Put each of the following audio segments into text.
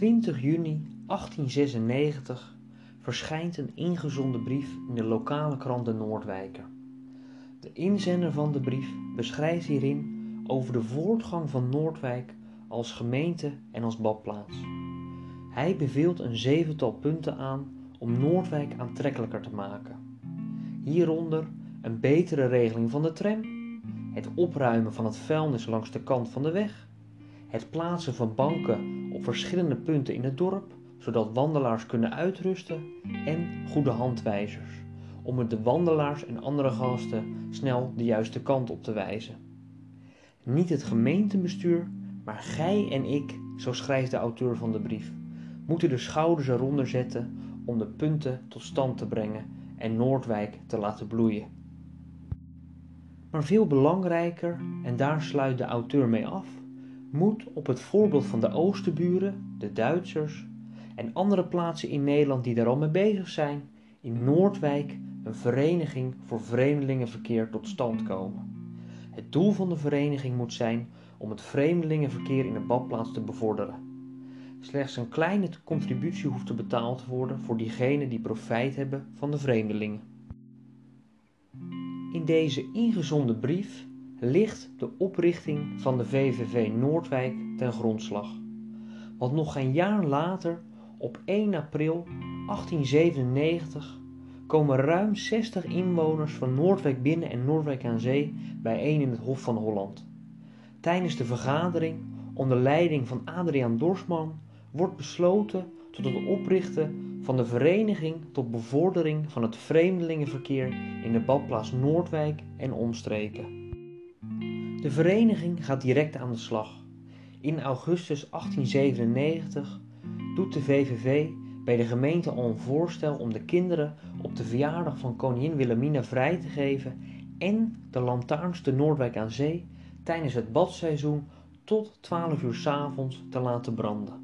20 juni 1896 verschijnt een ingezonden brief in de lokale krant De Noordwijker. De inzender van de brief beschrijft hierin over de voortgang van Noordwijk als gemeente en als badplaats. Hij beveelt een zevental punten aan om Noordwijk aantrekkelijker te maken. Hieronder een betere regeling van de tram, het opruimen van het vuilnis langs de kant van de weg, het plaatsen van banken verschillende punten in het dorp, zodat wandelaars kunnen uitrusten, en goede handwijzers, om het de wandelaars en andere gasten snel de juiste kant op te wijzen. Niet het gemeentebestuur, maar gij en ik, zo schrijft de auteur van de brief, moeten de schouders eronder zetten om de punten tot stand te brengen en Noordwijk te laten bloeien. Maar veel belangrijker, en daar sluit de auteur mee af, moet op het voorbeeld van de Oosterburen, de Duitsers en andere plaatsen in Nederland die daar al mee bezig zijn, in Noordwijk een vereniging voor vreemdelingenverkeer tot stand komen. Het doel van de vereniging moet zijn om het vreemdelingenverkeer in de badplaats te bevorderen. Slechts een kleine contributie hoeft te betaald worden voor diegenen die profijt hebben van de vreemdelingen. In deze ingezonde brief ligt de oprichting van de VVV Noordwijk ten grondslag. Want nog geen jaar later, op 1 april 1897, komen ruim 60 inwoners van Noordwijk binnen en Noordwijk aan Zee bijeen in het Hof van Holland. Tijdens de vergadering, onder leiding van Adriaan Dorsman, wordt besloten tot het oprichten van de Vereniging tot Bevordering van het Vreemdelingenverkeer in de badplaats Noordwijk en omstreken. De vereniging gaat direct aan de slag. In augustus 1897 doet de VVV bij de gemeente al een voorstel om de kinderen op de verjaardag van koningin Wilhelmina vrij te geven en de lantaarns de Noordwijk aan Zee tijdens het badseizoen tot 12 uur 's avonds te laten branden.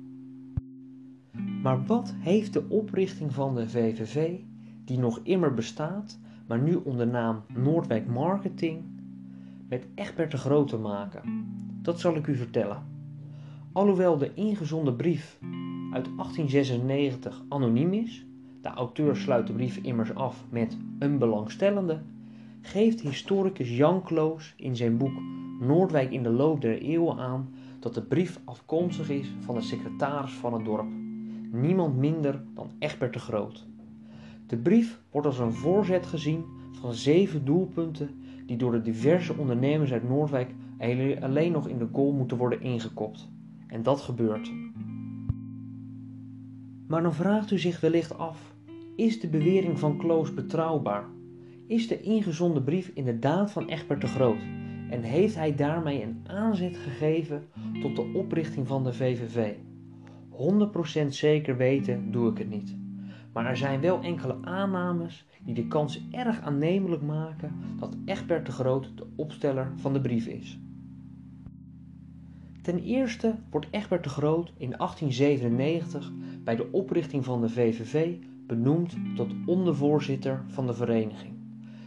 Maar wat heeft de oprichting van de VVV, die nog immer bestaat, maar nu onder naam Noordwijk Marketing, met Egbert de Groot te maken? Dat zal ik u vertellen. Alhoewel de ingezonde brief uit 1896 anoniem is, de auteur sluit de brief immers af met een belangstellende, geeft historicus Jan Kloos in zijn boek Noordwijk in de loop der eeuwen aan dat de brief afkomstig is van de secretaris van het dorp, niemand minder dan Egbert de Groot. De brief wordt als een voorzet gezien van zeven doelpunten die door de diverse ondernemers uit Noordwijk alleen nog in de goal moeten worden ingekopt. En dat gebeurt. Maar dan vraagt u zich wellicht af: is de bewering van Kloos betrouwbaar? Is de ingezonde brief inderdaad van Egbert de Groot? En heeft hij daarmee een aanzet gegeven tot de oprichting van de VVV? 100% zeker weten doe ik het niet. Maar er zijn wel enkele aannames die de kans erg aannemelijk maken dat Egbert de Groot de opsteller van de brief is. Ten eerste wordt Egbert de Groot in 1897 bij de oprichting van de VVV benoemd tot ondervoorzitter van de vereniging.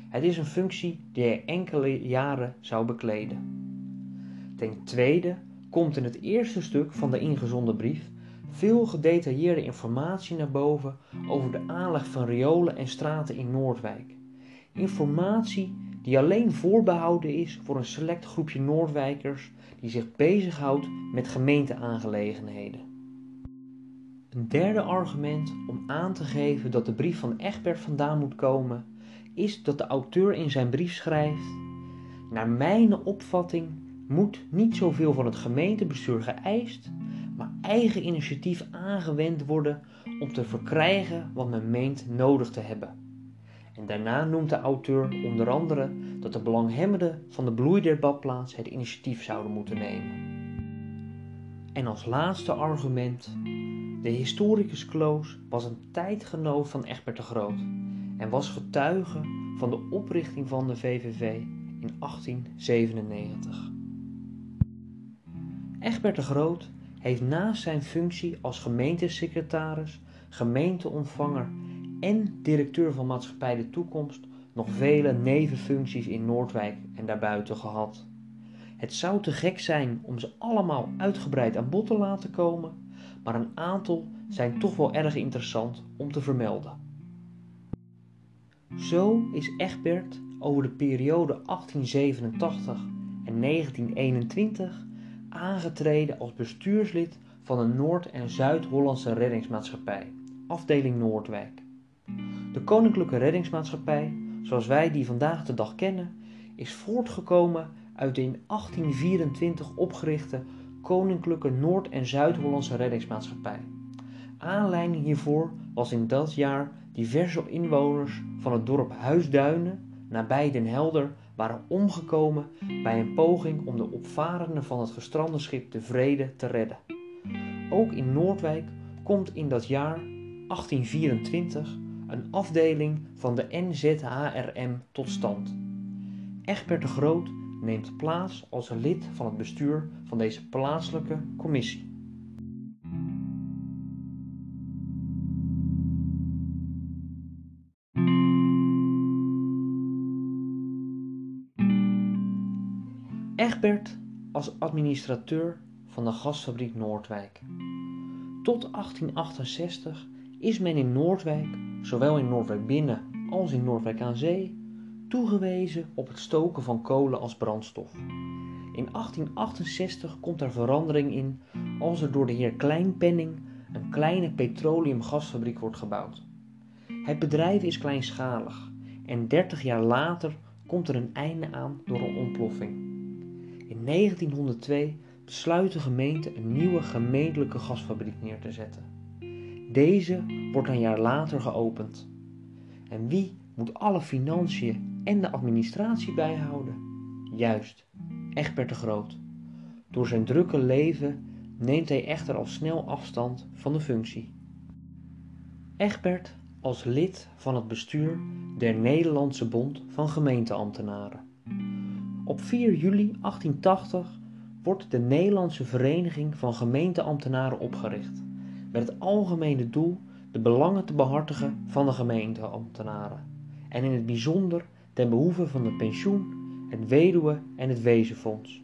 Het is een functie die hij enkele jaren zou bekleden. Ten tweede komt in het eerste stuk van de ingezonden brief veel gedetailleerde informatie naar boven over de aanleg van riolen en straten in Noordwijk. Informatie die alleen voorbehouden is voor een select groepje Noordwijkers die zich bezighoudt met gemeenteaangelegenheden. Een derde argument om aan te geven dat de brief van Egbert vandaan moet komen, is dat de auteur in zijn brief schrijft: Naar mijn opvatting moet niet zoveel van het gemeentebestuur geëist, maar eigen initiatief aangewend worden om te verkrijgen wat men meent nodig te hebben. En daarna noemt de auteur onder andere dat de belanghebbenden van de bloei der badplaats het initiatief zouden moeten nemen. En als laatste argument, de historicus Kloos was een tijdgenoot van Egbert de Groot en was getuige van de oprichting van de VVV in 1897. Egbert de Groot heeft naast zijn functie als gemeentesecretaris, gemeenteontvanger en directeur van Maatschappij de Toekomst nog vele nevenfuncties in Noordwijk en daarbuiten gehad. Het zou te gek zijn om ze allemaal uitgebreid aan bod te laten komen, maar een aantal zijn toch wel erg interessant om te vermelden. Zo is Egbert over de periode 1887 en 1921 aangetreden als bestuurslid van de Noord- en Zuid-Hollandse Reddingsmaatschappij, afdeling Noordwijk. De Koninklijke Reddingsmaatschappij, zoals wij die vandaag de dag kennen, is voortgekomen uit de in 1824 opgerichte Koninklijke Noord- en Zuid-Hollandse Reddingsmaatschappij. Aanleiding hiervoor was in dat jaar diverse inwoners van het dorp Huisduinen nabij Den Helder waren omgekomen bij een poging om de opvarenden van het gestrande schip de Vrede te redden. Ook in Noordwijk komt in dat jaar 1824 een afdeling van de NZHRM tot stand. Egbert de Groot neemt plaats als lid van het bestuur van deze plaatselijke commissie. Egbert als administrateur van de gasfabriek Noordwijk. Tot 1868 is men in Noordwijk, zowel in Noordwijk binnen als in Noordwijk aan zee, toegewezen op het stoken van kolen als brandstof. In 1868 komt er verandering in als er door de heer Kleinpenning een kleine petroleumgasfabriek wordt gebouwd. Het bedrijf is kleinschalig en 30 jaar later komt er een einde aan door een ontploffing. In 1902 besluit de gemeente een nieuwe gemeentelijke gasfabriek neer te zetten. Deze wordt een jaar later geopend. En wie moet alle financiën en de administratie bijhouden? Juist, Egbert de Groot. Door zijn drukke leven neemt hij echter al snel afstand van de functie. Egbert als lid van het bestuur der Nederlandse Bond van Gemeenteambtenaren. Op 4 juli 1880 wordt de Nederlandse Vereniging van Gemeenteambtenaren opgericht, met het algemene doel de belangen te behartigen van de gemeenteambtenaren, en in het bijzonder ten behoeve van de pensioen, het weduwe- en het wezenfonds.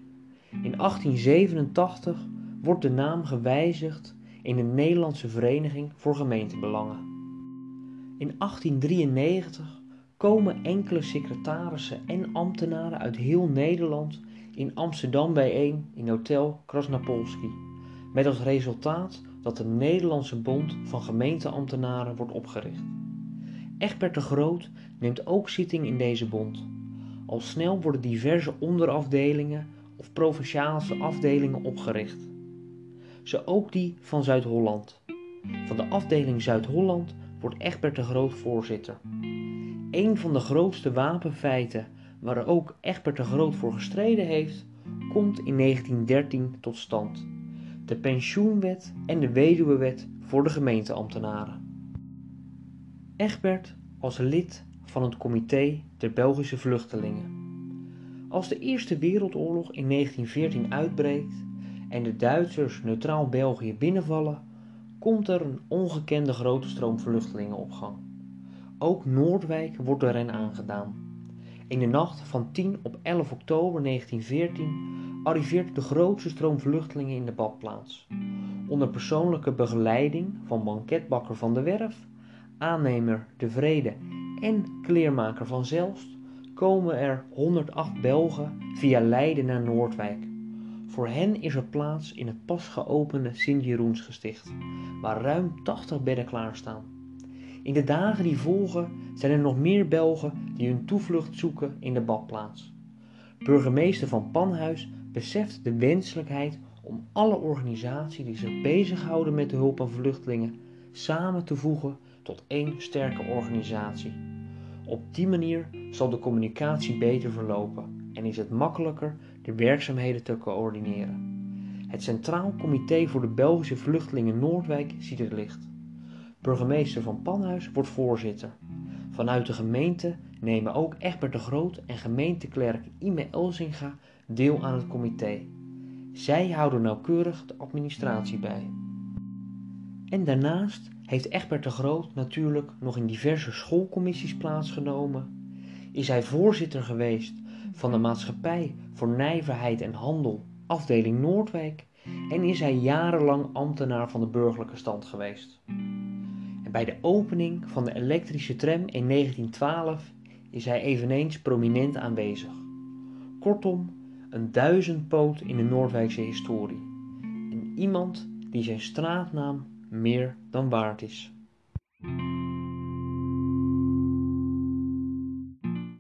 In 1887 wordt de naam gewijzigd in de Nederlandse Vereniging voor Gemeentebelangen. In 1893 komen enkele secretarissen en ambtenaren uit heel Nederland in Amsterdam bijeen in Hotel Krasnapolski, met als resultaat dat de Nederlandse Bond van Gemeenteambtenaren wordt opgericht. Egbert de Groot neemt ook zitting in deze bond. Al snel worden diverse onderafdelingen of provinciale afdelingen opgericht. Zo ook die van Zuid-Holland. Van de afdeling Zuid-Holland wordt Egbert de Groot voorzitter. Een van de grootste wapenfeiten waar ook Egbert de Groot voor gestreden heeft, komt in 1913 tot stand. De pensioenwet en de weduwewet voor de gemeenteambtenaren. Egbert als lid van het comité der Belgische vluchtelingen. Als de Eerste Wereldoorlog in 1914 uitbreekt en de Duitsers neutraal België binnenvallen, komt er een ongekende grote stroom vluchtelingen op gang. Ook Noordwijk wordt door hen aangedaan. In de nacht van 10 op 11 oktober 1914 arriveert de grootste stroom vluchtelingen in de badplaats. Onder persoonlijke begeleiding van banketbakker van de Werf, aannemer De Vrede en kleermaker van Zelst komen er 108 Belgen via Leiden naar Noordwijk. Voor hen is er plaats in het pas geopende Sint-Jeroensgesticht, waar ruim 80 bedden klaarstaan. In de dagen die volgen zijn er nog meer Belgen die hun toevlucht zoeken in de badplaats. Burgemeester van Panhuis beseft de wenselijkheid om alle organisaties die zich bezighouden met de hulp aan vluchtelingen samen te voegen tot één sterke organisatie. Op die manier zal de communicatie beter verlopen en is het makkelijker de werkzaamheden te coördineren. Het Centraal Comité voor de Belgische Vluchtelingen Noordwijk ziet het licht. Burgemeester van Panhuis wordt voorzitter. Vanuit de gemeente nemen ook Egbert de Groot en gemeenteklerk Ime Elzinga deel aan het comité. Zij houden nauwkeurig de administratie bij. En daarnaast heeft Egbert de Groot natuurlijk nog in diverse schoolcommissies plaatsgenomen. Is hij voorzitter geweest van de Maatschappij voor Nijverheid en Handel, afdeling Noordwijk, en is hij jarenlang ambtenaar van de burgerlijke stand geweest. Bij de opening van de elektrische tram in 1912 is hij eveneens prominent aanwezig. Kortom, een duizendpoot in de Noordwijkse historie. En iemand die zijn straatnaam meer dan waard is.